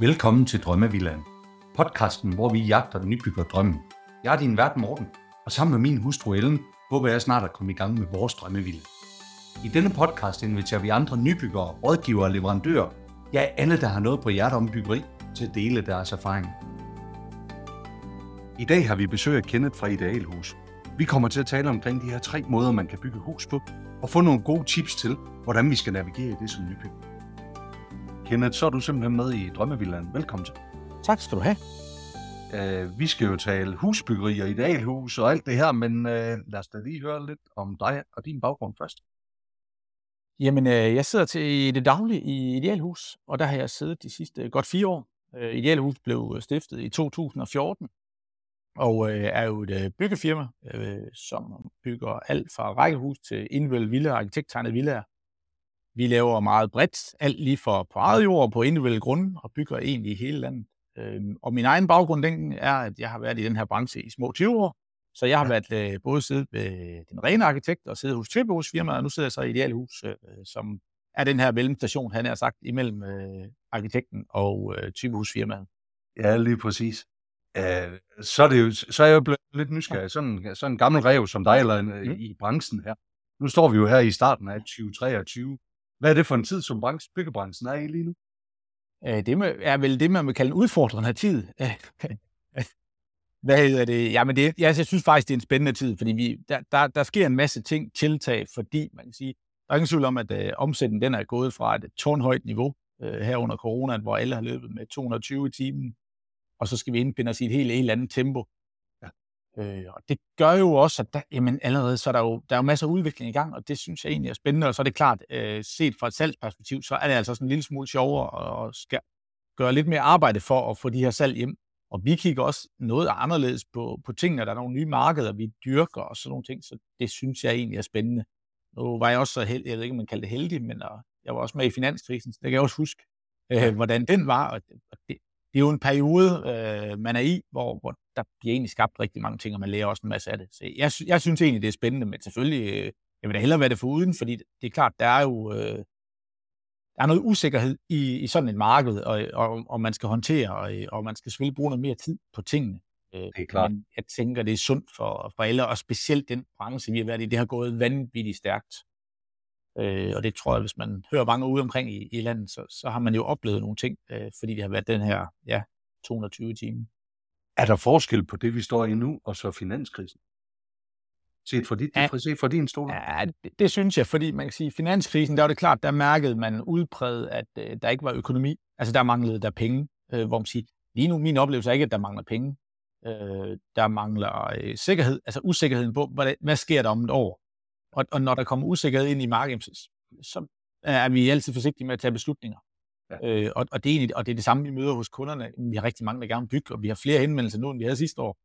Velkommen til Drømmevillaen. Podcasten, hvor vi jagter den nybygger drømmen. Jeg er din vært Morten, og sammen med min hustru Ellen, håber jeg snart at komme i gang med vores drømmevilla. I denne podcast inviterer vi andre nybyggere, rådgivere og leverandører, ja alle, der har noget på hjertet om byggeri, til at dele deres erfaring. I dag har vi besøg af Kenneth fra Idealhus. Vi kommer til at tale omkring de her tre måder, man kan bygge hus på, og få nogle gode tips til, hvordan vi skal navigere i det som nybygger. Kenneth, så er du simpelthen med i Drømmevillaen. Velkommen til. Tak skal du have. Uh, vi skal jo tale husbyggeri og idealhus og alt det her, men uh, lad os da lige høre lidt om dig og din baggrund først. Jamen, øh, jeg sidder til det daglige i Idealhus, og der har jeg siddet de sidste godt fire år. Øh, Idealhus blev stiftet i 2014, og øh, er jo et øh, byggefirma, øh, som bygger alt fra rækkehus til individuelle villaer, arkitekttegnede villaer. Vi laver meget bredt, alt lige for på eget jord og på individuelle grunde, og bygger egentlig i hele landet. Øh, og min egen baggrund den er, at jeg har været i den her branche i små 20 år, så jeg har ja. været øh, både siddet ved den rene arkitekt og siddet hos typehusfirmaet, og nu sidder jeg så i Idealhus, øh, som er den her mellemstation, han har sagt, imellem øh, arkitekten og øh, typehusfirmaet. Ja, lige præcis. Uh, så, er det jo, så er jeg jo blevet lidt nysgerrig. Sådan, sådan en gammel rev som dig, eller en, mm. i branchen her. Nu står vi jo her i starten af 2023. Hvad er det for en tid, som branche, byggebranchen er i lige nu? Øh, det er vel det, man vil kalde en udfordrende tid. Hvad hedder det? Jamen, det, altså, jeg synes faktisk, det er en spændende tid, fordi vi, der, der, der sker en masse ting, tiltag, fordi man kan sige, der er ingen tvivl om, at øh, omsætningen den er gået fra et tårnhøjt niveau øh, her under corona, hvor alle har løbet med 220 i timen, og så skal vi indfinde os i et helt, helt andet tempo. Øh, og det gør jo også, at der, jamen, allerede så er der, jo, der er jo masser af udvikling i gang, og det synes jeg egentlig er spændende, og så er det klart, øh, set fra et salgsperspektiv, så er det altså sådan en lille smule sjovere at skal gøre lidt mere arbejde for at få de her salg hjem. Og vi kigger også noget anderledes på, på tingene. Der er nogle nye markeder, vi dyrker og sådan nogle ting, så det synes jeg egentlig er spændende. Nu var jeg også så heldig, jeg ved ikke, om man kalder det heldig, men jeg var også med i finanskrisen, så det kan jeg også huske, uh, hvordan den var. Og det, det, er jo en periode, uh, man er i, hvor, hvor der bliver egentlig skabt rigtig mange ting, og man lærer også en masse af det. Så jeg, jeg synes egentlig, det er spændende, men selvfølgelig, uh, jeg vil da hellere være det for uden, fordi det er klart, der er jo uh, der er noget usikkerhed i, i sådan et marked, og, og, og man skal håndtere, og, og man skal selvfølgelig bruge noget mere tid på tingene. Øh, det er klart. Men jeg tænker, det er sundt for, for alle, og specielt den branche, vi har været i, det har gået vanvittigt stærkt. Øh, og det tror jeg, hvis man hører mange ude omkring i, i landet, så, så har man jo oplevet nogle ting, øh, fordi det har været den her ja, 220 timer. Er der forskel på det, vi står i nu, og så finanskrisen? set fra, dit, ja, set fra din stol? Ja, det, det synes jeg, fordi man kan sige, finanskrisen, der var det klart, der mærkede man udpræget, at øh, der ikke var økonomi. Altså der manglede der penge, øh, hvor man siger, lige nu min oplevelse er ikke, at der mangler penge. Øh, der mangler øh, sikkerhed, altså usikkerheden på, hvad, hvad sker der om et år? Og, og når der kommer usikkerhed ind i markedet, så, så er vi altid forsigtige med at tage beslutninger. Ja. Øh, og, og, det er egentlig, og det er det samme, vi møder hos kunderne. Vi har rigtig mange, der gerne vil bygge, og vi har flere henvendelser nu, end vi havde sidste år.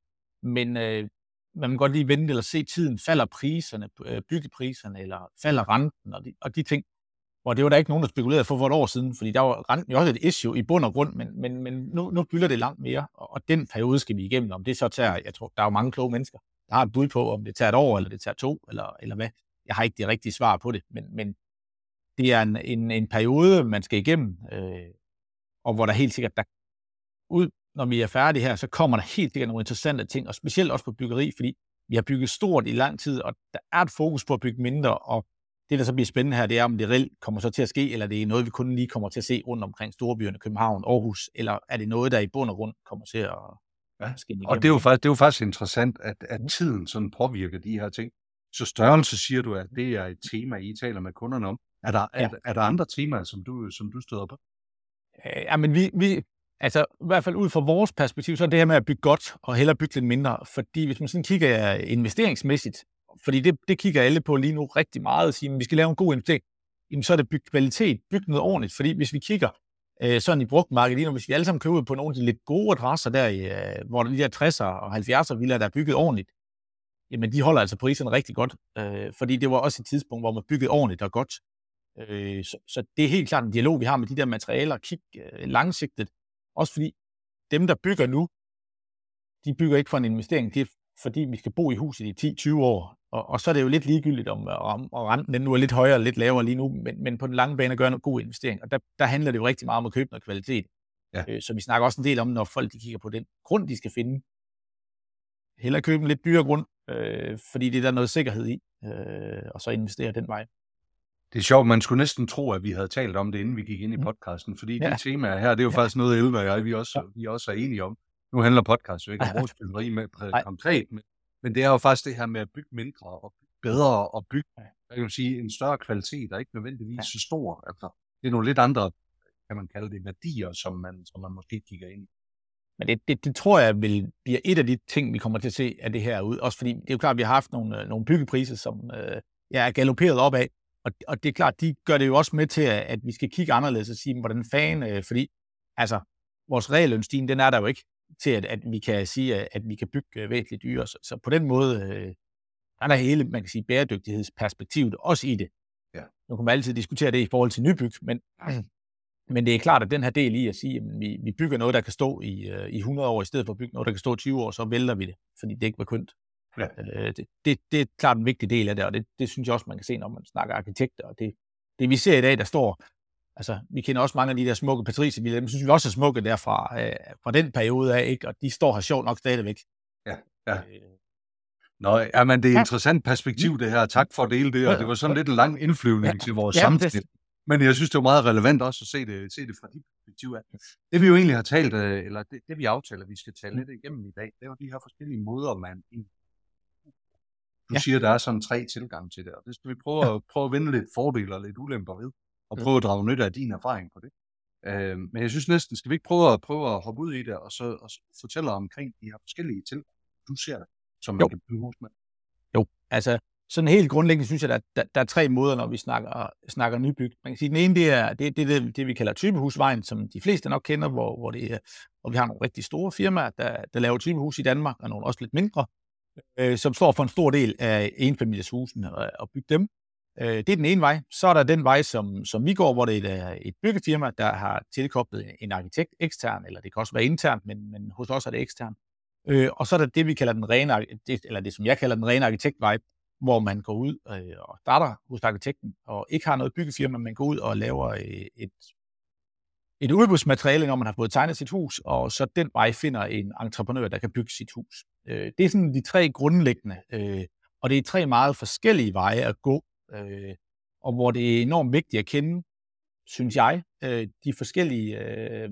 Men øh, man må godt lige vente eller se tiden, falder priserne, øh, byggepriserne, eller falder renten, og de, og de ting, hvor det var der ikke nogen, der spekulerede for for et år siden, fordi der var renten jo også et issue i bund og grund, men, men, men nu, nu fylder det langt mere, og, og den periode skal vi igennem, om det så tager, jeg tror, der er jo mange kloge mennesker, har et bud på, om det tager et år, eller det tager to, eller, eller hvad. Jeg har ikke det rigtige svar på det, men, men det er en, en, en periode, man skal igennem, øh, og hvor der helt sikkert, der ud når vi er færdige her, så kommer der helt sikkert nogle interessante ting, og specielt også på byggeri, fordi vi har bygget stort i lang tid, og der er et fokus på at bygge mindre, og det, der så bliver spændende her, det er, om det reelt kommer så til at ske, eller det er noget, vi kun lige kommer til at se rundt omkring storbyerne, København, Aarhus, eller er det noget, der i bund og grund kommer til at ja. Og det er, jo faktisk, det er jo faktisk interessant, at, at mm. tiden sådan påvirker de her ting. Så størrelse siger du, at det er et tema, I taler med kunderne om. Er der, ja. er, er der andre temaer, som du, som du støder på? Ja, men vi, vi, Altså, i hvert fald ud fra vores perspektiv, så er det her med at bygge godt og hellere bygge lidt mindre. Fordi hvis man sådan kigger investeringsmæssigt, fordi det, det kigger alle på lige nu rigtig meget, og siger, at vi skal lave en god investering, jamen, så er det bygge kvalitet, bygge noget ordentligt. Fordi hvis vi kigger øh, sådan i brugtmarkedet lige nu, hvis vi alle sammen køber på nogle af de lidt gode adresser der, øh, hvor de der 60'er og 70'er villaer, der er bygget ordentligt, jamen de holder altså priserne rigtig godt. Øh, fordi det var også et tidspunkt, hvor man byggede ordentligt og godt. Øh, så, så det er helt klart en dialog, vi har med de der materialer, kig øh, langsigtet, også fordi dem, der bygger nu, de bygger ikke for en investering. Det er fordi, vi skal bo i huset i 10-20 år. Og, og så er det jo lidt ligegyldigt, om, om, om renten den nu er lidt højere eller lidt lavere lige nu, men, men på den lange bane gør en god investering. Og der, der handler det jo rigtig meget om at købe noget kvalitet. Ja. Øh, så vi snakker også en del om, når folk de kigger på den grund, de skal finde. Heller købe en lidt dyrere grund, øh, fordi det er der noget sikkerhed i, øh, og så investere den vej. Det er sjovt, man skulle næsten tro, at vi havde talt om det, inden vi gik ind i mm. podcasten, fordi ja. det tema her, det er jo ja. faktisk noget, Elva og jeg, vi også, vi også er enige om. Nu handler podcast jo ikke om vores med, konkret, men, men det er jo faktisk det her med at bygge mindre og bygge bedre og bygge, jeg kan sige, en større kvalitet, og ikke nødvendigvis ja. så stor. Altså, det er nogle lidt andre, kan man kalde det, værdier, som man, som man måske kigger ind i. Men det, det, det tror jeg vil blive et af de ting, vi kommer til at se af det her ud. Også fordi det er jo klart, at vi har haft nogle, øh, nogle byggepriser, som øh, ja, er galopperet opad. Og, og det er klart, de gør det jo også med til, at, at vi skal kigge anderledes og sige, hvordan fanden, øh, fordi altså, vores reallønstigning, den er der jo ikke til, at, at vi kan sige, at, at vi kan bygge øh, væsentligt dyre. Så, så på den måde, øh, er der hele, man kan sige, bæredygtighedsperspektivet også i det. Ja. Nu kan man altid diskutere det i forhold til nybyg, men, men det er klart, at den her del i at sige, at vi, vi bygger noget, der kan stå i, øh, i 100 år, i stedet for at bygge noget, der kan stå 20 år, så vælter vi det, fordi det ikke var kønt. Ja. Øh, det, det, det er klart en vigtig del af det, og det, det synes jeg også, man kan se, når man snakker arkitekter. Og det, det vi ser i dag, der står, altså vi kender også mange af de der smukke patricierbiler, dem synes vi også er smukke derfra, øh, fra den periode af, ikke? og de står her sjovt nok stadigvæk. Ja, ja. Øh, Nå, ja, men det er et interessant perspektiv, det her. Tak for at dele det, og det var sådan lidt en lang indflyvning ja. til vores ja, samtale. Men jeg synes, det er meget relevant også at se det, se det fra dit perspektiv af. Det vi jo egentlig har talt, øh, eller det, det vi aftaler, vi skal tale lidt igennem i dag, det er jo de her forskellige måder, man du ja. siger, der er sådan tre tilgange til det, og det skal vi prøve, at, prøve at vinde lidt fordele og lidt ulemper ved, og prøve at drage nytte af din erfaring på det. Øh, men jeg synes næsten, skal vi ikke prøve at, prøve at hoppe ud i det, og så og fortælle omkring de her forskellige tilgange, du ser det, som man jo. kan bygge hus med? Jo, altså sådan helt grundlæggende synes jeg, at der, der, der er tre måder, når vi snakker, snakker nybyg. Man kan sige, den ene, det er det, det, det, det vi kalder typehusvejen, som de fleste nok kender, hvor, hvor, det hvor vi har nogle rigtig store firmaer, der, der laver typehus i Danmark, og nogle også lidt mindre øh, som står for en stor del af enfamilieshusene og, og bygge dem. Øh, det er den ene vej. Så er der den vej, som, som vi går, hvor det er et byggefirma, der har tilkoblet en arkitekt ekstern, eller det kan også være internt, men, men hos os er det ekstern. Øh, og så er der det, vi kalder den rene, det, eller det, som jeg kalder den rene arkitektvej, hvor man går ud øh, og starter hos arkitekten, og ikke har noget byggefirma, men går ud og laver øh, et et udbudsmateriale, når man har fået tegnet sit hus, og så den vej finder en entreprenør, der kan bygge sit hus. Øh, det er sådan de tre grundlæggende, øh, og det er tre meget forskellige veje at gå, øh, og hvor det er enormt vigtigt at kende, synes jeg, de forskellige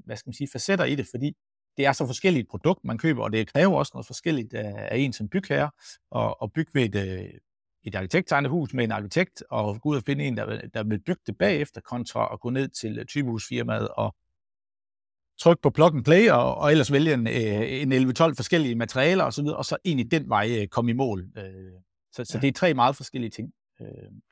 hvad skal man sige, facetter i det, fordi det er så forskelligt produkt, man køber, og det kræver også noget forskelligt af en som bygherre, og, og bygge ved et, et arkitekttegnet hus med en arkitekt, og gå ud og finde en, der, der vil bygge det bagefter, kontra at gå ned til typehusfirmaet og trykke på plug and play, og, og ellers vælge en, øh, en 11-12 forskellige materialer osv., og så ind i den vej øh, komme i mål. Øh, så, så ja. det er tre meget forskellige ting.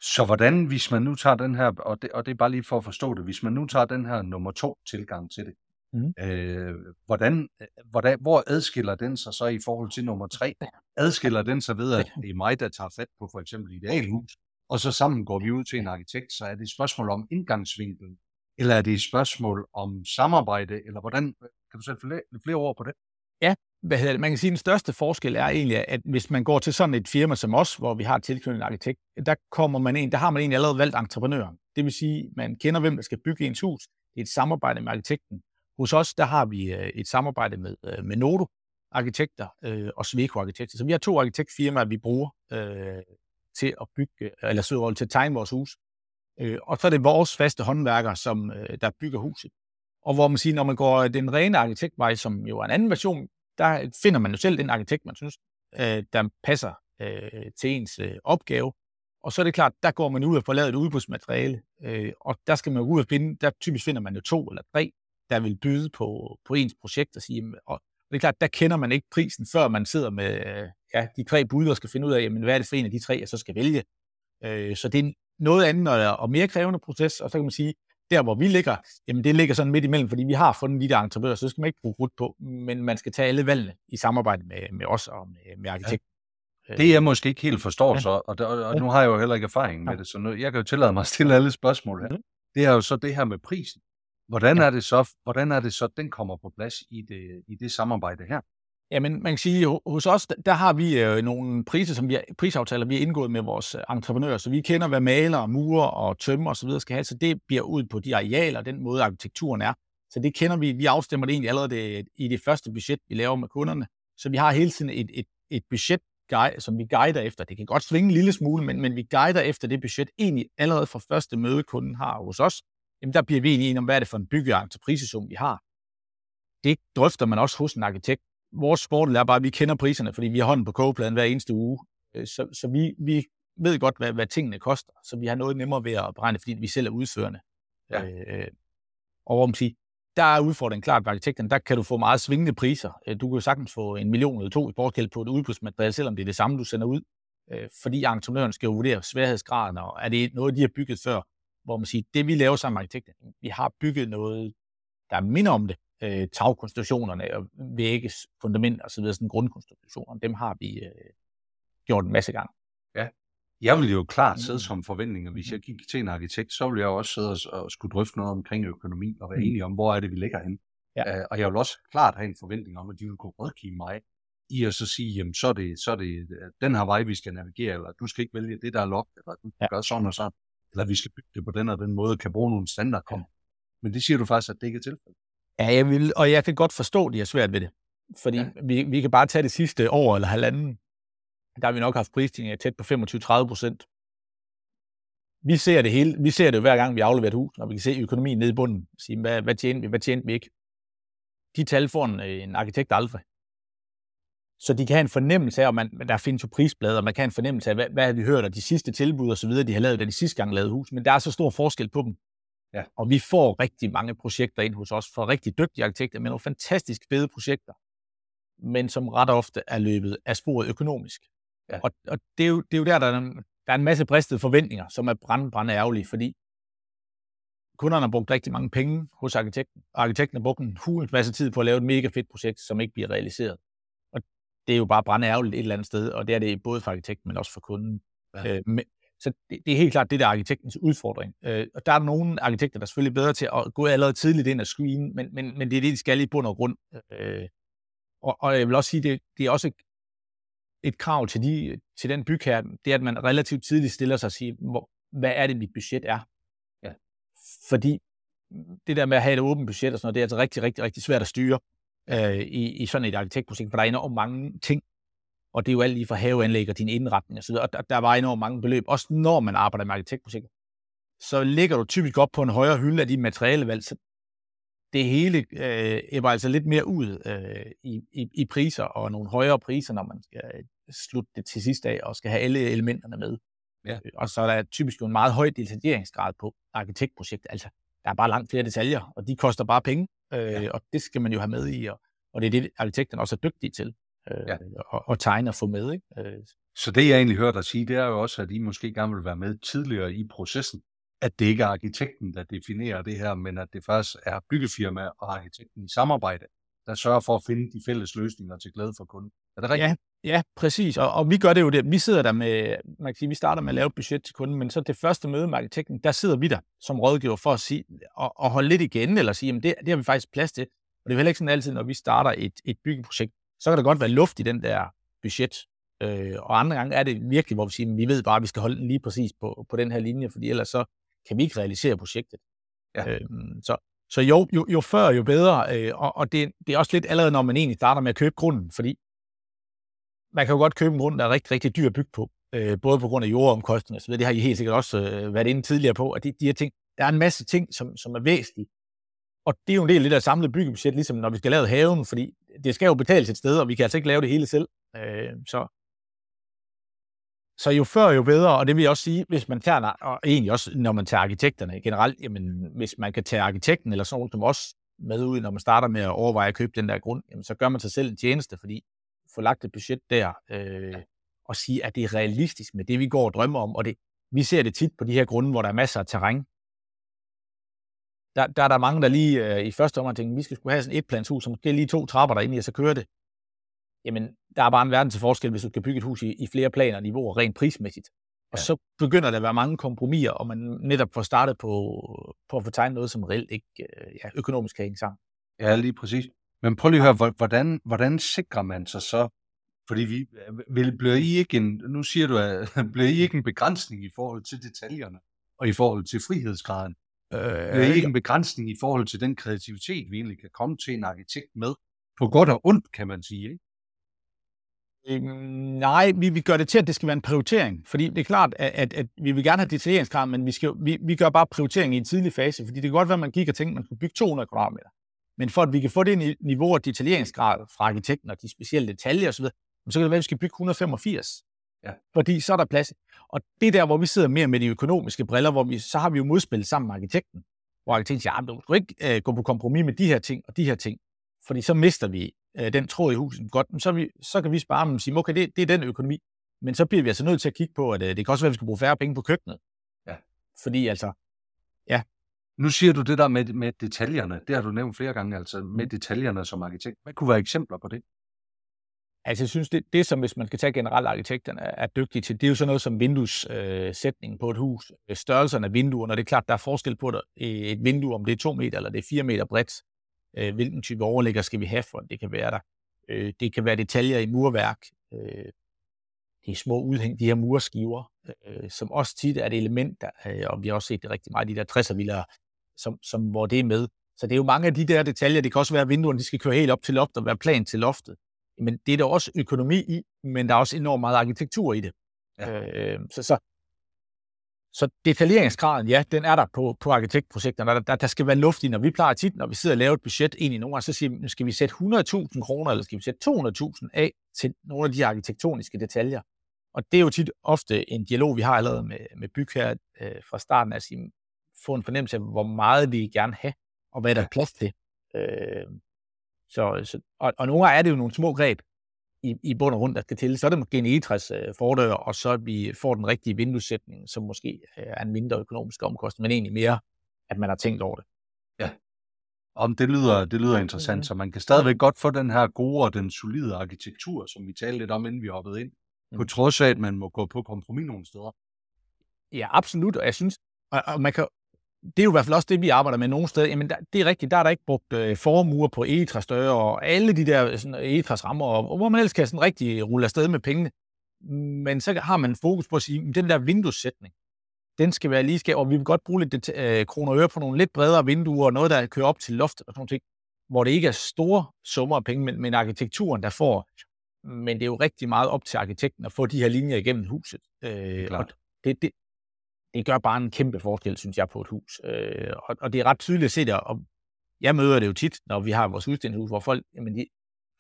Så hvordan, hvis man nu tager den her, og det, og det er bare lige for at forstå det, hvis man nu tager den her nummer to tilgang til det, mm. øh, hvordan, hvordan, hvor adskiller den sig så i forhold til nummer tre? Adskiller den sig ved, at det er mig, der tager fat på for eksempel idealhus, og så sammen går vi ud til en arkitekt, så er det et spørgsmål om indgangsvinkelen, eller er det et spørgsmål om samarbejde, eller hvordan, kan du sætte flere, flere ord på det? Ja, hvad hedder det? man kan sige, at den største forskel er egentlig, at hvis man går til sådan et firma som os, hvor vi har tilknyttet en arkitekt, der, kommer man ind, der har man egentlig allerede valgt entreprenøren. Det vil sige, man kender, hvem der skal bygge ens hus. Det er et samarbejde med arkitekten. Hos os, der har vi øh, et samarbejde med, øh, med Nodo arkitekter øh, og Sweco arkitekter. Så vi har to arkitektfirmaer, vi bruger øh, til at bygge, eller så til at tegne vores hus. Øh, og så er det vores faste håndværkere, som øh, der bygger huset. Og hvor man siger, når man går den rene arkitektvej, som jo er en anden version, der finder man jo selv den arkitekt, man synes, øh, der passer øh, til ens øh, opgave. Og så er det klart, der går man ud og får lavet et udbudsmateriale, øh, og der skal man ud og finde, der typisk finder man jo to eller tre, der vil byde på, på ens projekt og sige, og det er klart, der kender man ikke prisen, før man sidder med øh, ja, de tre bud og skal finde ud af, jamen, hvad er det for en af de tre, jeg så skal vælge. Øh, så det er noget andet og mere krævende proces, og så kan man sige, der hvor vi ligger, jamen det ligger sådan midt imellem, fordi vi har fundet de der entreprenører, så det skal man ikke bruge rut på, men man skal tage alle valgene i samarbejde med, med os og med, med arkitekten. Ja. Det jeg måske ikke helt forstår ja. så, og, der, og nu har jeg jo heller ikke erfaring med det, så nu, jeg kan jo tillade mig at stille alle spørgsmål her. Det er jo så det her med prisen. Hvordan er det så, hvordan er det så, den kommer på plads i det, i det samarbejde her? Jamen, man kan sige, hos os, der har vi øh, nogle priser, som vi har, prisaftaler, vi har indgået med vores øh, entreprenører, så vi kender, hvad maler, murer og tømmer osv. skal have, så det bliver ud på de arealer, den måde arkitekturen er. Så det kender vi, vi afstemmer det egentlig allerede det, i det første budget, vi laver med kunderne. Så vi har hele tiden et, et, et budget, som vi guider efter. Det kan godt svinge en lille smule, men, men vi guider efter det budget egentlig allerede fra første møde, kunden har hos os. Jamen, der bliver vi egentlig enige om, hvad er det for en byggeentreprisesum, vi har. Det drøfter man også hos en arkitekt, vores fordel er bare, at vi kender priserne, fordi vi har hånden på kogepladen hver eneste uge. Øh, så, så vi, vi ved godt, hvad, hvad tingene koster, så vi har noget nemmere ved at beregne, fordi vi selv er udførende. Ja. Øh, og hvor man siger, der er udfordringen klart ved arkitekterne, der kan du få meget svingende priser. Øh, du kan jo sagtens få en million eller to i forskel på et udbudsmateriale, selvom det er det samme, du sender ud. Øh, fordi entreprenøren skal jo vurdere sværhedsgraden, og er det noget, de har bygget før, hvor man siger, det vi laver sammen med arkitekter, vi har bygget noget, der minder om det, øh, tagkonstruktionerne og vægges, fundament og så videre, sådan grundkonstruktioner, dem har vi øh, gjort en masse gange. Ja, jeg vil jo klart sidde mm. som forventninger. Hvis jeg gik til en arkitekt, så ville jeg også sidde og, og skulle drøfte noget omkring økonomi og være mm. enige om, hvor er det, vi ligger hen. Ja. Uh, og jeg vil også klart have en forventning om, at de vil kunne rådgive mig i at så sige, jamen så er, det, så er det den her vej, vi skal navigere, eller du skal ikke vælge det, der er lukket, eller du skal ja. gøre sådan og sådan, eller vi skal bygge det på den og den måde, kan bruge nogle standardkom. Ja. Men det siger du faktisk, at det ikke er tilfældet. Ja, jeg vil, og jeg kan godt forstå, at de har svært ved det. Fordi ja. vi, vi kan bare tage det sidste år eller halvanden. Der har vi nok haft prisstigninger tæt på 25-30 procent. Vi ser det hele. Vi ser det hver gang, vi afleverer et hus, når vi kan se økonomien nede i bunden. Sige, hvad, hvad tjener vi, hvad tjener vi ikke? De tal får en, en arkitekt aldrig. Så de kan have en fornemmelse af, at man, der findes jo prisblade, og man kan have en fornemmelse af, hvad, hvad har vi hørt af de sidste tilbud og så videre, de har lavet, da de sidste gang lavede hus. Men der er så stor forskel på dem. Ja. Og vi får rigtig mange projekter ind hos os for rigtig dygtige arkitekter med nogle fantastisk fede projekter, men som ret ofte er løbet af sporet økonomisk. Ja. Og, og det, er jo, det er jo der, der er, en, der er en masse bristede forventninger, som er brand, brand ærgerlige, fordi kunderne har brugt rigtig mange penge hos arkitekten, og arkitekten har brugt en hulens masse tid på at lave et mega fedt projekt, som ikke bliver realiseret. Og det er jo bare brand ærgerligt et eller andet sted, og det er det både for arkitekten, men også for kunden. Ja. Øh, så det, det er helt klart det, der er arkitektens udfordring. Øh, og der er nogle arkitekter, der er selvfølgelig bedre til at gå allerede tidligt ind og screen, men, men, men det er det, de skal i bund og grund. Øh, og, og jeg vil også sige, det, det er også et, et krav til, de, til den bygherre, det er, at man relativt tidligt stiller sig og siger, hvor, hvad er det, mit budget er? Ja. Fordi det der med at have et åbent budget og sådan noget, det er altså rigtig, rigtig, rigtig svært at styre øh, i, i sådan et arkitektprojekt, for der er enormt mange ting, og det er jo alt lige fra haveanlæg og din indretning osv., og der, der var enormt mange beløb, også når man arbejder med arkitektprojekter. Så ligger du typisk op på en højere hylde af de materialevalg, så det hele øh, altså lidt mere ud øh, i, i, i priser, og nogle højere priser, når man skal slutte det til sidst af, og skal have alle elementerne med. Ja. Og så er der typisk jo en meget høj detaljeringsgrad på arkitektprojekter. Altså, der er bare langt flere detaljer, og de koster bare penge, øh, ja. og det skal man jo have med i, og, og det er det, arkitekterne også er dygtige til øh, ja. og, og tegne og få med. Ikke? Øh. Så det, jeg egentlig hørte dig sige, det er jo også, at I måske gerne vil være med tidligere i processen. At det ikke er arkitekten, der definerer det her, men at det faktisk er byggefirma og arkitekten i samarbejde, der sørger for at finde de fælles løsninger til glæde for kunden. Er det rigtigt? Ja, ja præcis. Og, og vi gør det jo det. Vi sidder der med, man kan sige, vi starter med at lave et budget til kunden, men så det første møde med arkitekten, der sidder vi der som rådgiver for at sige, og, og holde lidt igen, eller sige, jamen det, det har vi faktisk plads til. Og det er heller ikke sådan altid, når vi starter et, et byggeprojekt, så kan der godt være luft i den der budget. Øh, og andre gange er det virkelig, hvor vi siger, at vi ved bare, at vi skal holde den lige præcis på, på den her linje, fordi ellers så kan vi ikke realisere projektet. Ja. Øh, så, så jo, jo, jo før, jo bedre. Øh, og og det, det er også lidt allerede, når man egentlig starter med at købe grunden, fordi man kan jo godt købe en grund, der er rigtig, rigtig dyr at bygge på. Øh, både på grund af jordomkostninger osv. Det har I helt sikkert også øh, været inde tidligere på. At de, de her ting, der er en masse ting, som, som er væsentlige. Og det er jo en del af det der samlede byggebudget, ligesom når vi skal lave haven, fordi det skal jo betales et sted, og vi kan altså ikke lave det hele selv. Øh, så, så jo før, jo bedre, og det vil jeg også sige, hvis man tager, og egentlig også når man tager arkitekterne generelt, jamen hvis man kan tage arkitekten eller sådan noget som os med ud, når man starter med at overveje at købe den der grund, jamen så gør man sig selv en tjeneste, fordi få lagt et budget der, øh, og sige, at det er realistisk med det, vi går og drømmer om, og det, vi ser det tit på de her grunde, hvor der er masser af terræn, der, der er der mange, der lige øh, i første omgang tænker, vi skal skulle have sådan et planshus, som måske lige to trapper derinde i, og så kører det. Jamen, der er bare en verden til forskel, hvis du kan bygge et hus i, i flere planer og niveauer, rent prismæssigt. Og ja. så begynder der at være mange kompromiser, og man netop får startet på, på at få tegnet noget, som reelt ikke øh, ja, økonomisk kan hænge sammen. Ja, lige præcis. Men prøv lige at høre, hvordan, hvordan sikrer man sig så, fordi vi, vil, bliver I ikke en, nu siger du, at bliver I ikke en begrænsning i forhold til detaljerne, og i forhold til frihedsgraden? Øh, I ikke en begrænsning i forhold til den kreativitet, vi egentlig kan komme til en arkitekt med? På godt og ondt, kan man sige, ikke? Øhm, nej, vi, vi gør det til, at det skal være en prioritering. Fordi det er klart, at, at, at vi vil gerne have detaljeringsgrad, men vi, skal, vi, vi gør bare prioritering i en tidlig fase. Fordi det kan godt være, at man kigger og tænker, at man skulle bygge 200 kvadratmeter. Men for at vi kan få det niveau af detaljeringsgrad fra arkitekten og de specielle detaljer osv., så kan det være, at vi skal bygge 185. Ja. Fordi så er der plads. Og det er der, hvor vi sidder mere med de økonomiske briller, hvor vi, så har vi jo modspil sammen med arkitekten. Hvor arkitekten siger, at du skal ikke uh, gå på kompromis med de her ting og de her ting. Fordi så mister vi uh, den tråd i huset. Godt, så, vi, så kan vi spare og sige, okay, det, det er den økonomi. Men så bliver vi altså nødt til at kigge på, at uh, det kan også være, at vi skal bruge færre penge på køkkenet. Ja. Fordi altså, ja. Nu siger du det der med, med detaljerne. Det har du nævnt flere gange, altså med detaljerne som arkitekt. Hvad kunne være eksempler på det? Altså, jeg synes, det, det som hvis man skal tage generelt arkitekterne er, er dygtige til, det er jo sådan noget som vinduessætningen øh, på et hus, øh, størrelsen af vinduerne, og det er klart, der er forskel på det. Øh, et vindue, om det er to meter eller det er fire meter bredt. Øh, hvilken type overlægger skal vi have for, det kan være der. Øh, det kan være detaljer i murværk, øh, de små udhæng, de her murskiver, øh, som også tit er et element, der, øh, og vi har også set det rigtig meget, de der 60'er som, som, hvor det er med. Så det er jo mange af de der detaljer, det kan også være, at vinduerne de skal køre helt op til loftet og være plan til loftet men det er der også økonomi i, men der er også enormt meget arkitektur i det. Ja. Øh, så, så, så detaljeringsgraden, ja, den er der på, på arkitektprojekterne. Der, der, der skal være luft i, når vi plejer tit, når vi sidder og laver et budget ind i nogle så siger vi, skal vi sætte 100.000 kroner, eller skal vi sætte 200.000 af til nogle af de arkitektoniske detaljer. Og det er jo tit ofte en dialog, vi har allerede med, med bygherrer øh, fra starten at sige, få en fornemmelse af, hvor meget vi gerne have, og hvad der er plads til. Øh, så, så, og, og nogle gange er det jo nogle små greb i, i bund og grund, der skal til. Så er det måske en egetræs øh, fordør, og så vi får den rigtige vinduessætning, som måske øh, er en mindre økonomisk omkostning, men egentlig mere, at man har tænkt over det. Ja, om det lyder, det lyder interessant, så man kan stadigvæk godt få den her gode og den solide arkitektur, som vi talte lidt om, inden vi hoppede ind, på mm. trods af, at man må gå på kompromis nogle steder. Ja, absolut, og jeg synes, og, og man kan det er jo i hvert fald også det, vi arbejder med nogle steder. Jamen, der, det er rigtigt, der er der ikke brugt øh, formure på egetræsdøre og alle de der sådan, egetræsrammer, og, og hvor man ellers kan sådan rigtig rulle afsted med pengene. Men så har man fokus på at sige, at den der vinduessætning, den skal være lige skæv, og vi vil godt bruge lidt øh, kroner og øre på nogle lidt bredere vinduer, og noget, der kører op til loftet og sådan noget, hvor det ikke er store summer af penge, men, men arkitekturen, der får. Men det er jo rigtig meget op til arkitekten at få de her linjer igennem huset. Øh, og det, det, det gør bare en kæmpe forskel, synes jeg, på et hus. Øh, og, og det er ret tydeligt at se det, og jeg møder det jo tit, når vi har vores udstillingshus, hvor folk, jamen de,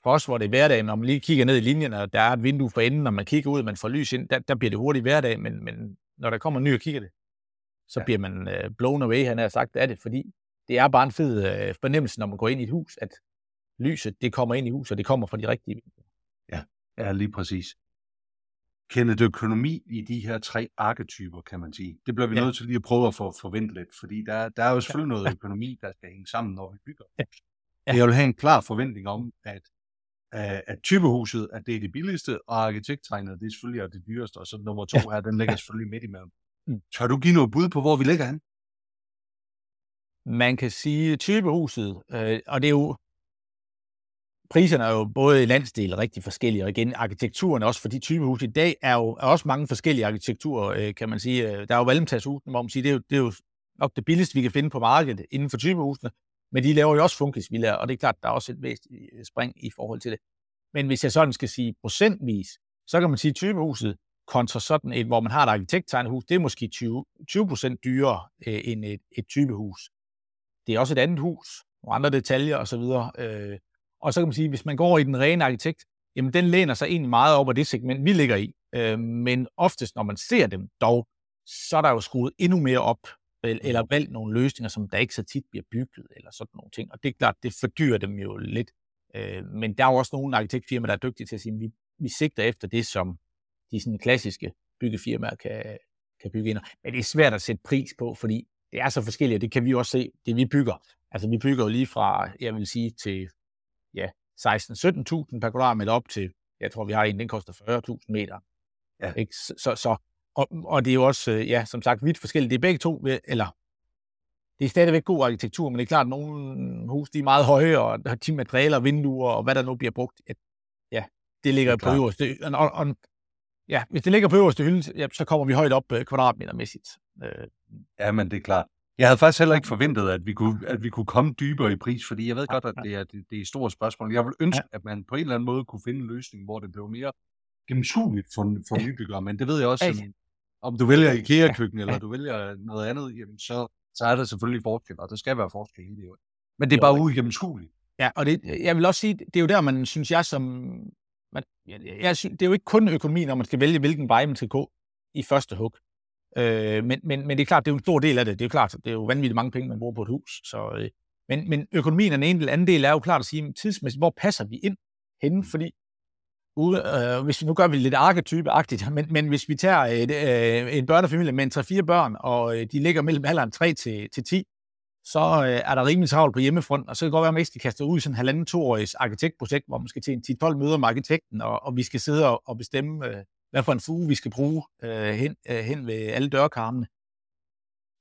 for os, hvor det er hverdag, når man lige kigger ned i linjen, og der er et vindue for enden, når man kigger ud, og man får lys ind, der, der bliver det hurtigt hverdag, men, men når der kommer en ny og kigger det, så ja. bliver man øh, blown away, han har sagt, af det, fordi det er bare en fed øh, fornemmelse, når man går ind i et hus, at lyset, det kommer ind i huset, og det kommer fra de rigtige vinduer. Ja, ja lige præcis kendet økonomi i de her tre arketyper, kan man sige. Det bliver vi ja. nødt til lige at prøve at få forventet lidt, fordi der, der er jo selvfølgelig noget økonomi, der skal hænge sammen, når vi bygger. Ja. Ja. Jeg vil have en klar forventning om, at, at typehuset er det, er det billigste, og arkitekttegnet det er selvfølgelig er det dyreste, og så nummer to ja. her, den ligger selvfølgelig midt imellem. Mm. Tør du give noget bud på, hvor vi ligger hen? Man kan sige typehuset, øh, og det er jo priserne er jo både i landsdel rigtig forskellige, og igen, arkitekturen også for de typehus i dag er jo er også mange forskellige arkitekturer, øh, kan man sige. Øh, der er jo valmtagshusene, hvor man siger, det er, jo, det er jo nok det billigste, vi kan finde på markedet inden for typehusene, men de laver jo også funkisvillager, og det er klart, der er også et væsentligt øh, spring i forhold til det. Men hvis jeg sådan skal sige procentvis, så kan man sige, at typehuset kontra sådan et, hvor man har et arkitekttegnehus, det er måske 20, 20 procent dyrere øh, end et, et typehus. Det er også et andet hus, nogle andre detaljer osv., øh, og så kan man sige, hvis man går i den rene arkitekt, jamen den læner sig egentlig meget op af det segment, vi ligger i. Øh, men oftest, når man ser dem dog, så er der jo skruet endnu mere op, eller valgt nogle løsninger, som der ikke så tit bliver bygget, eller sådan nogle ting. Og det er klart, det fordyrer dem jo lidt. Øh, men der er jo også nogle arkitektfirmaer, der er dygtige til at sige, at vi, vi sigter efter det, som de sådan klassiske byggefirmaer kan, kan bygge ind. Men det er svært at sætte pris på, fordi det er så forskelligt, og det kan vi også se, det vi bygger. Altså vi bygger jo lige fra, jeg vil sige, til ja, 16-17.000 per kvadratmeter op til, jeg tror, vi har en, den koster 40.000 meter. Ja. Ikke? Så, så, og, og det er jo også, øh, ja, som sagt, vidt forskelligt. Det er begge to, eller det er stadigvæk god arkitektur, men det er klart, at nogle hus de er meget høje, og har de materialer, vinduer, og hvad der nu bliver brugt. Ja, det ligger det på øverste. Og, og, ja, hvis det ligger på øverste hylde, ja, så kommer vi højt op øh, kvadratmetermæssigt. Øh. Ja, men det er klart. Jeg havde faktisk heller ikke forventet, at vi kunne, at vi kunne komme dybere i pris, fordi jeg ved godt, at det er, det, det er et stort spørgsmål. Jeg vil ønske, at man på en eller anden måde kunne finde en løsning, hvor det blev mere gennemskueligt for, for nybyggere, men det ved jeg også, ja. om du vælger IKEA-køkken, eller du vælger noget andet, jamen så, så er der selvfølgelig forskel, og der skal være forskel i det. Men det er bare uigennemskueligt. Ja, og det, jeg vil også sige, det er jo der, man synes jeg som... Man, jeg, jeg det er jo ikke kun økonomi, når man skal vælge, hvilken vej man skal gå i første hug. Øh, men, men, men det er klart, det er jo en stor del af det. Det er jo klart, det er jo vanvittigt mange penge, man bruger på et hus. Så, øh, men, men økonomien er den ene, anden del er jo klart at sige, tidsmæssigt, hvor passer vi ind henne? Fordi ude, øh, hvis vi nu gør vi lidt arketype-agtigt, men, men hvis vi tager et, øh, en børnefamilie med en 3-4 børn, og øh, de ligger mellem alderen 3 til, til 10, så øh, er der rimelig travlt på hjemmefront, og så kan det godt være, at man ikke kaster ud i sådan en halvanden toårigs arkitektprojekt, hvor man skal til en 10-12 møder med arkitekten, og, og vi skal sidde og, og bestemme, øh, hvad for en fuge vi skal bruge øh, hen, øh, hen ved alle dørkarmene.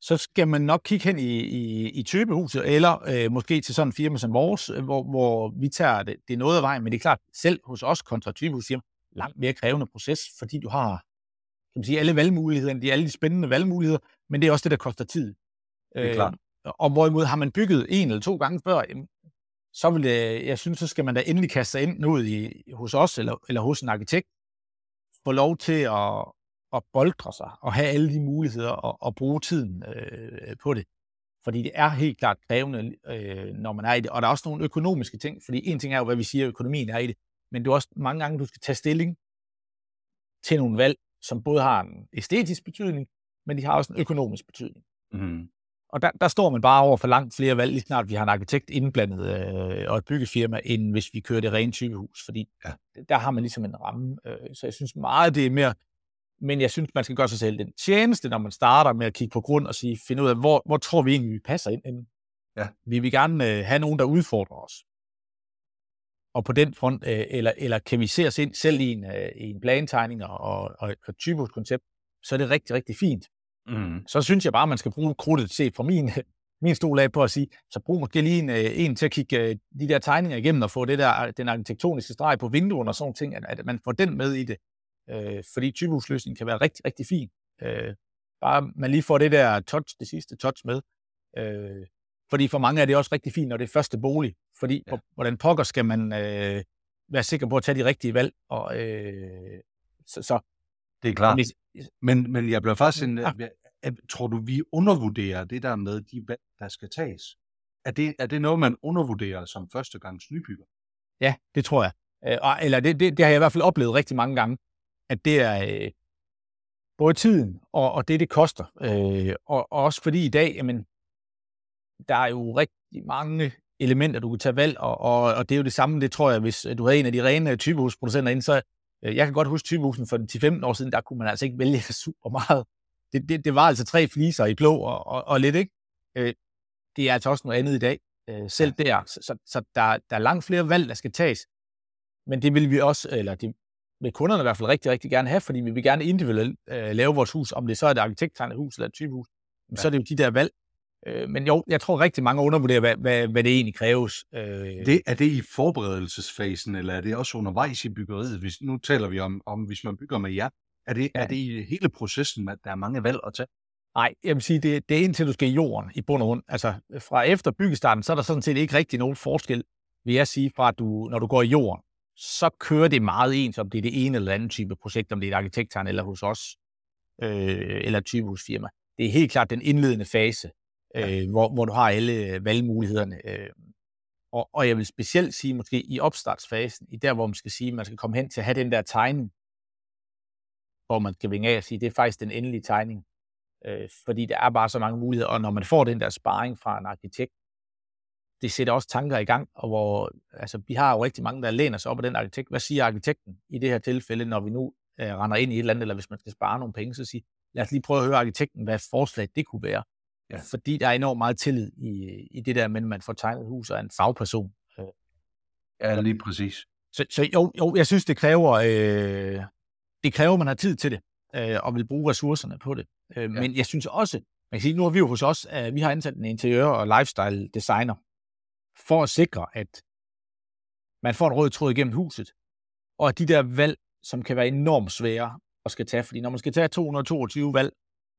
Så skal man nok kigge hen i, i, i typehuset, eller øh, måske til sådan en firma som vores, øh, hvor, hvor vi tager det, det noget af vejen, men det er klart, selv hos os kontra typehus, langt mere krævende proces, fordi du har kan man sige, alle valgmuligheder, de alle de spændende valgmuligheder, men det er også det, der koster tid. Det er klart. Øh, og hvorimod har man bygget en eller to gange før, jamen, så vil det, jeg synes, så skal man da endelig kaste sig ind ud i, hos os eller, eller hos en arkitekt, få lov til at, at boldre sig og have alle de muligheder og, og bruge tiden øh, på det. Fordi det er helt klart krævende, øh, når man er i det. Og der er også nogle økonomiske ting, fordi en ting er jo, hvad vi siger, økonomien er i det, men det er også mange gange, du skal tage stilling til nogle valg, som både har en æstetisk betydning, men de har også en økonomisk betydning. Mm. Og der, der står man bare over for langt flere valg, lige snart vi har en arkitekt indblandet øh, og et byggefirma, end hvis vi kører det rene sygehus, fordi ja. der har man ligesom en ramme. Øh, så jeg synes meget, det er mere, men jeg synes, man skal gøre sig selv den tjeneste, når man starter med at kigge på grund og sige, finde ud af, hvor, hvor tror vi egentlig, vi passer ind. Ja. Vi vil gerne øh, have nogen, der udfordrer os. Og på den front, øh, eller, eller kan vi se os ind selv i en, øh, i en plantegning og, og, og et typisk koncept, så er det rigtig, rigtig fint. Mm. Så synes jeg bare, at man skal bruge krudtet set fra min, min stol af på at sige, så brug måske lige en, øh, en til at kigge øh, de der tegninger igennem og få det der, den arkitektoniske streg på vinduerne og sådan ting, at, at man får den med i det. Øh, fordi typehusløsningen kan være rigtig, rigtig fin. Øh, bare man lige får det der touch, det sidste touch med. Øh, fordi for mange er det også rigtig fint, når det er første bolig. Fordi ja. hvordan pokker skal man øh, være sikker på at tage de rigtige valg. Og, øh, så, så, det er klart. Men, men jeg bliver faktisk en, ja. jeg, tror du, vi undervurderer det der med de valg, der skal tages? Er det, er det noget, man undervurderer som førstegangs nybygger? Ja, det tror jeg. Øh, eller det, det, det har jeg i hvert fald oplevet rigtig mange gange, at det er øh, både tiden og, og det, det koster. Øh, og, og også fordi i dag, jamen, der er jo rigtig mange elementer, du kan tage valg, og, og, og det er jo det samme, det tror jeg, hvis du havde en af de rene typehusproducenter inde, så jeg kan godt huske typehusen for 10-15 år siden, der kunne man altså ikke vælge super meget. Det, det, det var altså tre fliser i blå og, og, og lidt, ikke? Øh, det er altså også noget andet i dag, øh, selv der. Så, så, så der, der er langt flere valg, der skal tages. Men det vil vi også, eller det vil kunderne i hvert fald rigtig, rigtig gerne have, fordi vi vil gerne individuelt øh, lave vores hus, om det så er et arkitekttegnet hus eller et typehus. Ja. Så er det jo de der valg, Øh, men jo, jeg tror rigtig mange undervurderer, hvad, hvad, hvad det egentlig kræves. Øh. Det, er det i forberedelsesfasen, eller er det også undervejs i byggeriet? Hvis, nu taler vi om, om, hvis man bygger med jer. Er det, ja. er det i hele processen, at der er mange valg at tage? Nej, jeg vil sige, det, det er indtil du skal i jorden i bund og grund. Altså fra efter byggestarten, så er der sådan set ikke rigtig nogen forskel, vil jeg sige, fra at du, når du går i jorden. Så kører det meget ens, om det er det ene eller andet type projekt, om det er et arkitekttegn eller hos os, øh, eller et typehusfirma. Det er helt klart den indledende fase, ja. øh, hvor, hvor du har alle øh, valgmulighederne. Øh, og, og jeg vil specielt sige, måske i opstartsfasen, i der, hvor man skal sige, at man skal komme hen til at have den der tegning, hvor man kan vinge af og sige, det er faktisk den endelige tegning. Øh, fordi der er bare så mange muligheder, og når man får den der sparring fra en arkitekt, det sætter også tanker i gang, og hvor, altså, vi har jo rigtig mange, der læner sig op af den arkitekt. Hvad siger arkitekten i det her tilfælde, når vi nu øh, render ind i et eller andet, eller hvis man skal spare nogle penge, så siger, lad os lige prøve at høre arkitekten, hvad forslag det kunne være. Ja. Fordi der er enormt meget tillid i, i det der at man får tegnet hus og en fagperson. Øh. Ja, lige præcis. Så, så jo, jo, jeg synes, det kræver, øh, det kræver, at man har tid til det, øh, og vil bruge ressourcerne på det. Øh, ja. Men jeg synes også, man kan sige, nu har vi jo hos os, uh, vi har ansat en interiør- og lifestyle designer, for at sikre, at man får en rød tråd igennem huset, og at de der valg, som kan være enormt svære at skal tage, fordi når man skal tage 222 valg,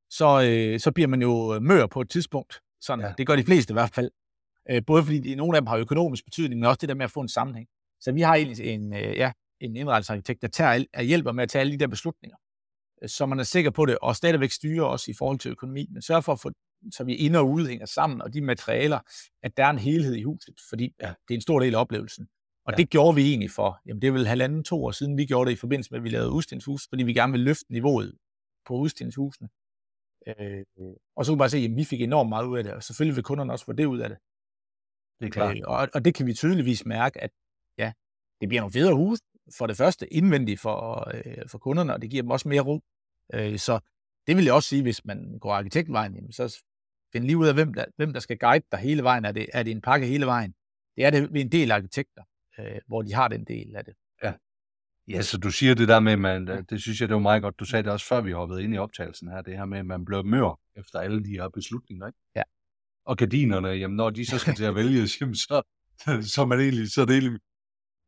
så, øh, så bliver man jo mør på et tidspunkt. Sådan, ja. Det gør de fleste i hvert fald. Øh, både fordi nogle af dem har økonomisk betydning, men også det der med at få en sammenhæng. Så vi har egentlig en, øh, ja, en indretningsarkitekt, der tager, er hjælper med at tage alle de der beslutninger, øh, så man er sikker på det, og stadigvæk styrer os i forhold til økonomi, men sørger for at få, så vi ind og ude hænger sammen, og de materialer, at der er en helhed i huset, fordi ja. det er en stor del af oplevelsen. Og ja. det gjorde vi egentlig for, jamen det er vel halvanden, to år siden, vi gjorde det i forbindelse med, at vi lavede udstillingshus, fordi vi gerne vil løfte niveauet på udstillingshusene. Øh, og så kunne vi bare se, at vi fik enormt meget ud af det, og selvfølgelig vil kunderne også få det ud af det. Det er klart. Øh, og, og det kan vi tydeligvis mærke, at ja, det bliver nogle federe hus, for det første indvendigt for, øh, for kunderne, og det giver dem også mere ro. Øh, så det vil jeg også sige, hvis man går arkitektvejen, jamen, så find lige ud af, hvem der, hvem der skal guide dig hele vejen. Er det, er det en pakke hele vejen? Det er det ved en del arkitekter, øh, hvor de har den del af det. Ja. Så du siger det der med, man, det synes jeg, det var meget godt. Du sagde det også før, vi hoppede ind i optagelsen her, det her med, at man blev mør efter alle de her beslutninger, ikke? Ja. Og gardinerne, jamen når de så skal til at vælge, jamen, så, så, man egentlig, så er det egentlig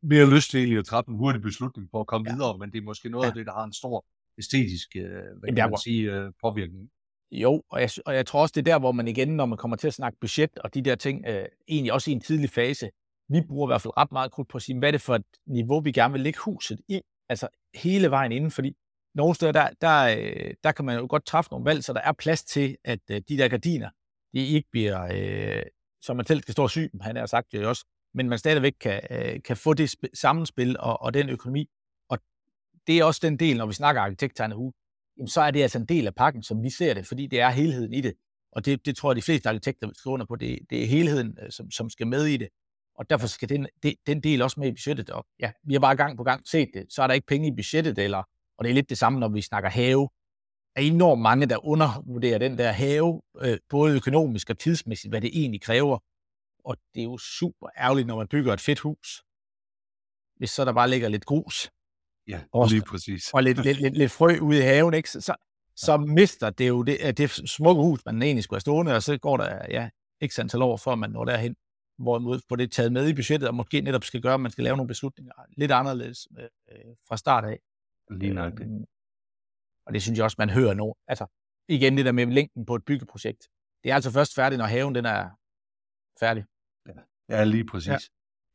mere lyst til egentlig at træffe en hurtig beslutning for at komme ja. videre, men det er måske noget ja. af det, der har en stor æstetisk øh, hvad kan man sige, øh, påvirkning. Jo, og jeg, og jeg tror også, det er der, hvor man igen, når man kommer til at snakke budget og de der ting, øh, egentlig også i en tidlig fase, vi bruger i hvert fald ret meget krudt på at sige, hvad er det for et niveau, vi gerne vil lægge huset i, altså hele vejen inden, fordi nogle steder, der, der, øh, der kan man jo godt træffe nogle valg, så der er plads til, at øh, de der gardiner, de ikke bliver, øh, som man selv skal stå og sy, han har sagt det også, men man stadigvæk kan, øh, kan få det sammenspil og, og den økonomi. Og det er også den del, når vi snakker arkitekttegnehus, jamen så er det altså en del af pakken, som vi ser det, fordi det er helheden i det. Og det, det tror jeg, de fleste arkitekter skriver under på. Det, det er helheden, øh, som, som skal med i det. Og derfor skal den, det, den del også med i budgettet. Og ja, vi har bare gang på gang set det. Så er der ikke penge i budgettet, eller, og det er lidt det samme, når vi snakker have. Der er enormt mange, der undervurderer den der have, øh, både økonomisk og tidsmæssigt, hvad det egentlig kræver. Og det er jo super ærgerligt, når man bygger et fedt hus, hvis så der bare ligger lidt grus. Ja, og, lige præcis. Og lidt, lidt, lidt, lidt frø ude i haven, ikke? Så, så, så mister det jo det, det smukke hus, man egentlig skulle have stående, og så går der ja, ikke antal år, før man når derhen hvorimod får det taget med i budgettet, og måske netop skal gøre, at man skal lave nogle beslutninger lidt anderledes øh, fra start af. Lige nok det. Øhm, og det synes jeg også, man hører nu. Altså, igen det der med længden på et byggeprojekt. Det er altså først færdigt, når haven den er færdig. Ja, lige præcis. Ja.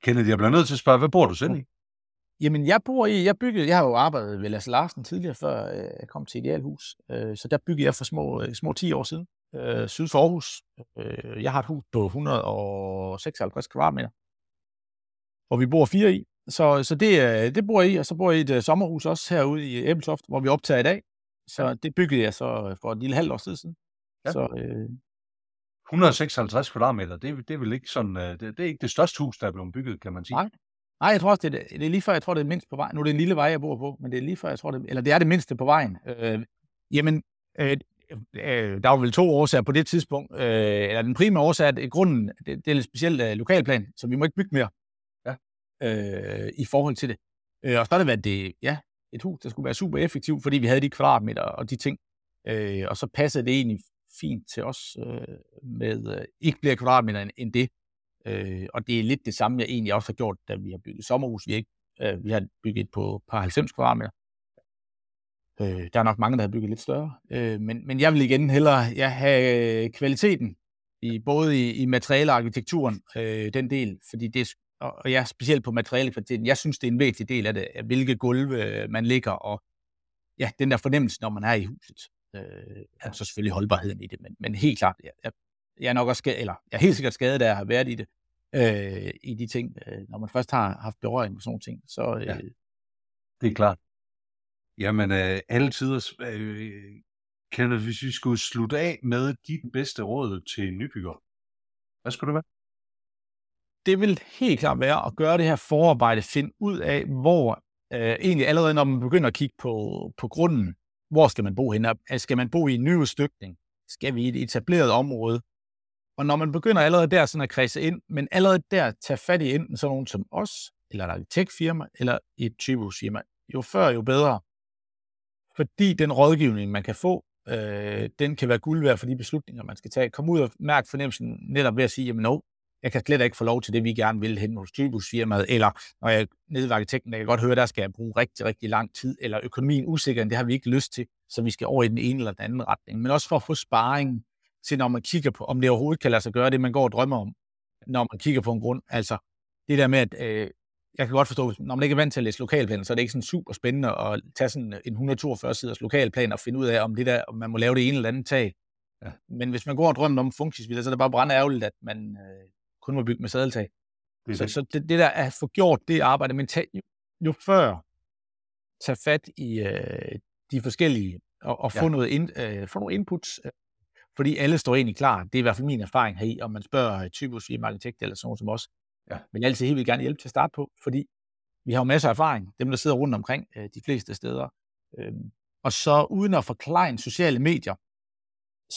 Kennedy, jeg bliver nødt til at spørge, hvad bor du selv i? Jamen, jeg bor i, jeg byggede, jeg har jo arbejdet ved Lasse Larsen tidligere, før øh, jeg kom til Idealhus. Øh, så der byggede jeg for små, øh, små 10 år siden øh, syd for Aarhus. Øh, jeg har et hus på 156 kvadratmeter, hvor vi bor fire i. Så, så det, det bor jeg i, og så bor jeg i et uh, sommerhus også herude i Æbeltoft, hvor vi optager i dag. Så det byggede jeg så for et lille halvt år siden. Ja. Så, øh, 156 kvadratmeter, det, det er vel ikke sådan, øh, det, det er ikke det største hus, der er blevet bygget, kan man sige. Nej, Nej jeg tror også, det er, det er lige før, jeg tror, det er mindst på vejen. Nu er det en lille vej, jeg bor på, men det er lige før, jeg tror, det, eller det er det mindste på vejen. Øh, jamen, øh, øh, der var vel to årsager på det tidspunkt. Øh, eller den primære årsag, at grunden, det, det er et specielt øh, lokalplan, så vi må ikke bygge mere ja. øh, i forhold til det. Øh, og så har det været det, ja, et hus, der skulle være super effektivt, fordi vi havde de kvadratmeter og de ting. Øh, og så passede det egentlig fint til os øh, med øh, ikke flere kvadratmeter end, end det. Øh, og det er lidt det samme, jeg egentlig også har gjort, da vi har bygget sommerhus. Vi, ikke, øh, vi har bygget et på par 90 kvadratmeter. Øh, der er nok mange, der har bygget lidt større. Øh, men, men jeg vil igen hellere ja, have kvaliteten, i, både i, i materiale og arkitekturen, øh, den del, fordi det og, og ja, specielt på materialekvaliteten. Jeg synes, det er en vigtig del af det, hvilke gulve øh, man ligger, og ja, den der fornemmelse, når man er i huset. Øh, og så selvfølgelig holdbarheden i det, men, men helt klart, jeg, jeg, jeg er nok også skadet, eller jeg er helt sikkert skadet af at have været i det, øh, i de ting, øh, når man først har haft berøring med sådan nogle ting. Så, øh, ja, det er klart. Jamen, øh, alle tider, øh, Kenneth, hvis vi skulle slutte af med dit bedste råd til nybygger, hvad skulle det være? Det vil helt klart være at gøre det her forarbejde, finde ud af, hvor øh, egentlig allerede når man begynder at kigge på, på grunden, hvor skal man bo henne? Skal man bo i en ny udstykning? Skal vi i et etableret område? Og når man begynder allerede der sådan at kredse ind, men allerede der tage fat i enten sådan nogen som os, eller et arkitektfirma, eller et typehusfirma, jo før jo bedre, fordi den rådgivning, man kan få, øh, den kan være guld værd for de beslutninger, man skal tage. Kom ud og mærk fornemmelsen netop ved at sige, jamen no, jeg kan slet ikke få lov til det, vi gerne vil hen hos tilbudsfirmaet, eller når jeg er nede ved arkitekten, jeg kan godt høre, der skal jeg bruge rigtig, rigtig lang tid, eller økonomien usikker, det har vi ikke lyst til, så vi skal over i den ene eller den anden retning. Men også for at få sparring til, når man kigger på, om det overhovedet kan lade sig gøre det, man går og drømmer om, når man kigger på en grund. Altså, det der med, at øh, jeg kan godt forstå, når man ikke er vant til at læse lokalplaner, så er det ikke sådan super spændende at tage sådan en 142 siders lokalplan og finde ud af, om, det der, om man må lave det ene eller andet tag. Ja. Men hvis man går og drømmer om funktionsvilder, så er det bare brænde ærgerligt, at man øh, kun må bygge med sadeltag. Det så, det. så det, det der at få gjort det arbejde, men tag, jo, jo før tage fat i øh, de forskellige og, og ja. få, noget in, øh, få nogle inputs, øh, fordi alle står egentlig klar. Det er i hvert fald min erfaring her i, om man spørger typisk i arkitekt eller sådan som os. Ja. Men jeg altid helt vil gerne hjælpe til at starte på, fordi vi har jo masser af erfaring, dem der sidder rundt omkring øh, de fleste steder. Øh, og så uden at forklare sociale medier,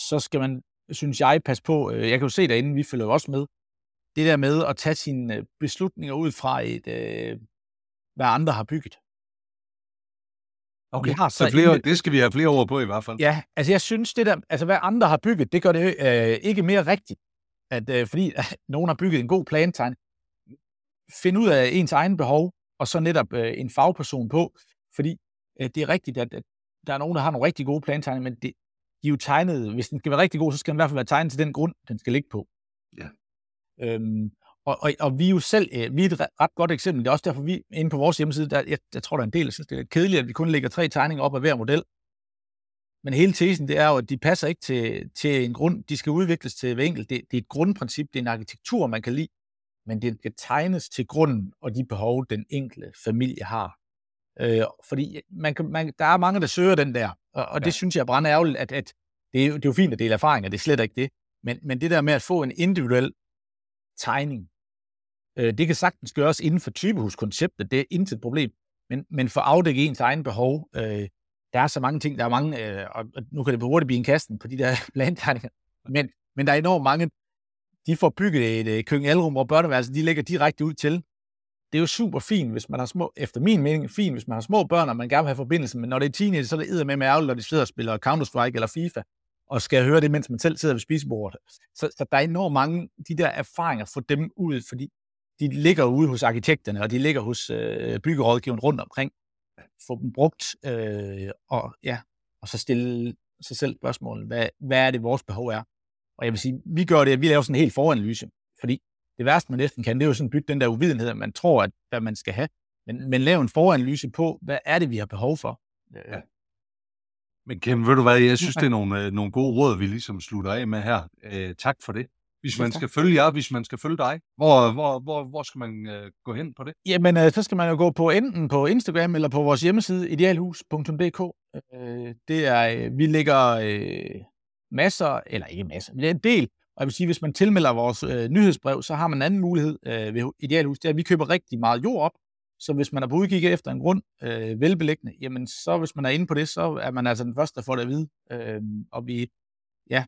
så skal man, synes jeg, passe på, øh, jeg kan jo se derinde, vi følger også med, det der med at tage sine øh, beslutninger ud fra et, øh, hvad andre har bygget. Okay, har så, så flere, det skal vi have flere ord på i hvert fald. Ja, altså jeg synes, det der, altså hvad andre har bygget, det gør det øh, ikke mere rigtigt. At, øh, fordi at nogen har bygget en god plantegn, find ud af ens egen behov, og så netop øh, en fagperson på, fordi øh, det er rigtigt, at, at der er nogen, der har nogle rigtig gode plantegninger, men det, de er jo tegnet, hvis den skal være rigtig god, så skal den i hvert fald være tegnet til den grund, den skal ligge på. Ja. Øhm, og, og, og vi er jo selv øh, vi er et ret godt eksempel. Det er også derfor, vi inde på vores hjemmeside, der, jeg, jeg tror, der er en del, der synes, det er kedeligt, at vi kun lægger tre tegninger op af hver model. Men hele tesen, det er jo, at de passer ikke til, til en grund. De skal udvikles til hver enkelt. Det, det er et grundprincip, det er en arkitektur, man kan lide, men det skal tegnes til grunden og de behov, den enkelte familie har. Øh, fordi man kan, man, der er mange, der søger den der, og, og ja. det synes jeg er brænde ærgerligt, at, at det, er, det er jo fint at dele erfaringer, det er slet ikke det. Men, men det der med at få en individuel tegning, øh, det kan sagtens gøres inden for typehuskonceptet, det er intet problem. Men, men for at afdække ens egen behov, øh, der er så mange ting, der er mange, øh, og nu kan det hurtigt blive en kasten på de der plantegninger, men, men der er enormt mange, de får bygget et øh, køkkenalrum, hvor og de ligger direkte ud til. Det er jo super fint, hvis man har små, efter min mening, fint, hvis man har små børn, og man gerne vil have forbindelse, men når det er teenager, så er det med med ærgerligt, når de sidder og spiller Counter-Strike eller FIFA, og skal høre det, mens man selv sidder ved spisebordet. Så, så der er enormt mange de der erfaringer, for dem ud, fordi de ligger ude hos arkitekterne, og de ligger hos øh, byggerådgiveren rundt omkring. Få dem brugt, øh, og, ja, og så stille sig selv spørgsmålet, hvad, hvad er det, vores behov er? Og jeg vil sige, vi gør det, at vi laver sådan en helt foranalyse, fordi det værste, man næsten kan, det er jo sådan bygge den der uvidenhed, at man tror, at hvad man skal have. Men, men lave en foranalyse på, hvad er det, vi har behov for? Ja. Men Kim, ved du hvad, jeg synes, det er nogle, øh, nogle gode råd, vi ligesom slutter af med her. Øh, tak for det. Hvis man skal følge jer, hvis man skal følge dig, hvor, hvor, hvor, hvor skal man øh, gå hen på det? Jamen, øh, så skal man jo gå på enten på Instagram eller på vores hjemmeside, idealhus.dk. Øh, det er, øh, vi lægger øh, masser, eller ikke masser, men det er en del. Og jeg vil sige, hvis man tilmelder vores øh, nyhedsbrev, så har man en anden mulighed øh, ved Idealhus. Det er, at vi køber rigtig meget jord op, så hvis man er på udkig efter en grund, øh, velbeliggende, jamen så hvis man er inde på det, så er man altså den første, der får det at vide. Øh, og vi, ja,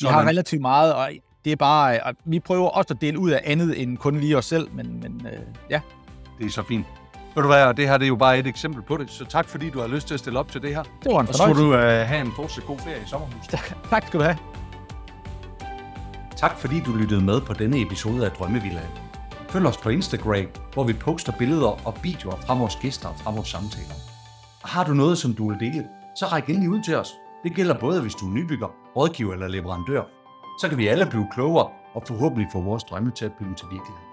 vi har relativt meget, og det er bare, at vi prøver også at dele ud af andet end kun lige os selv, men, men øh, ja. Det er så fint. Ved du hvad, det her det er jo bare et eksempel på det, så tak fordi du har lyst til at stille op til det her. Det var en fornøjelse. Og så du uh, have en fortsat god ferie i sommerhuset. tak skal du have. Tak fordi du lyttede med på denne episode af Drømmevillaen. Følg os på Instagram, hvor vi poster billeder og videoer fra vores gæster og fra vores samtaler. Og har du noget, som du vil dele, så ræk endelig ud til os. Det gælder både, hvis du er nybygger, rådgiver eller leverandør. Så kan vi alle blive klogere og forhåbentlig få vores drømme til at blive til virkelighed.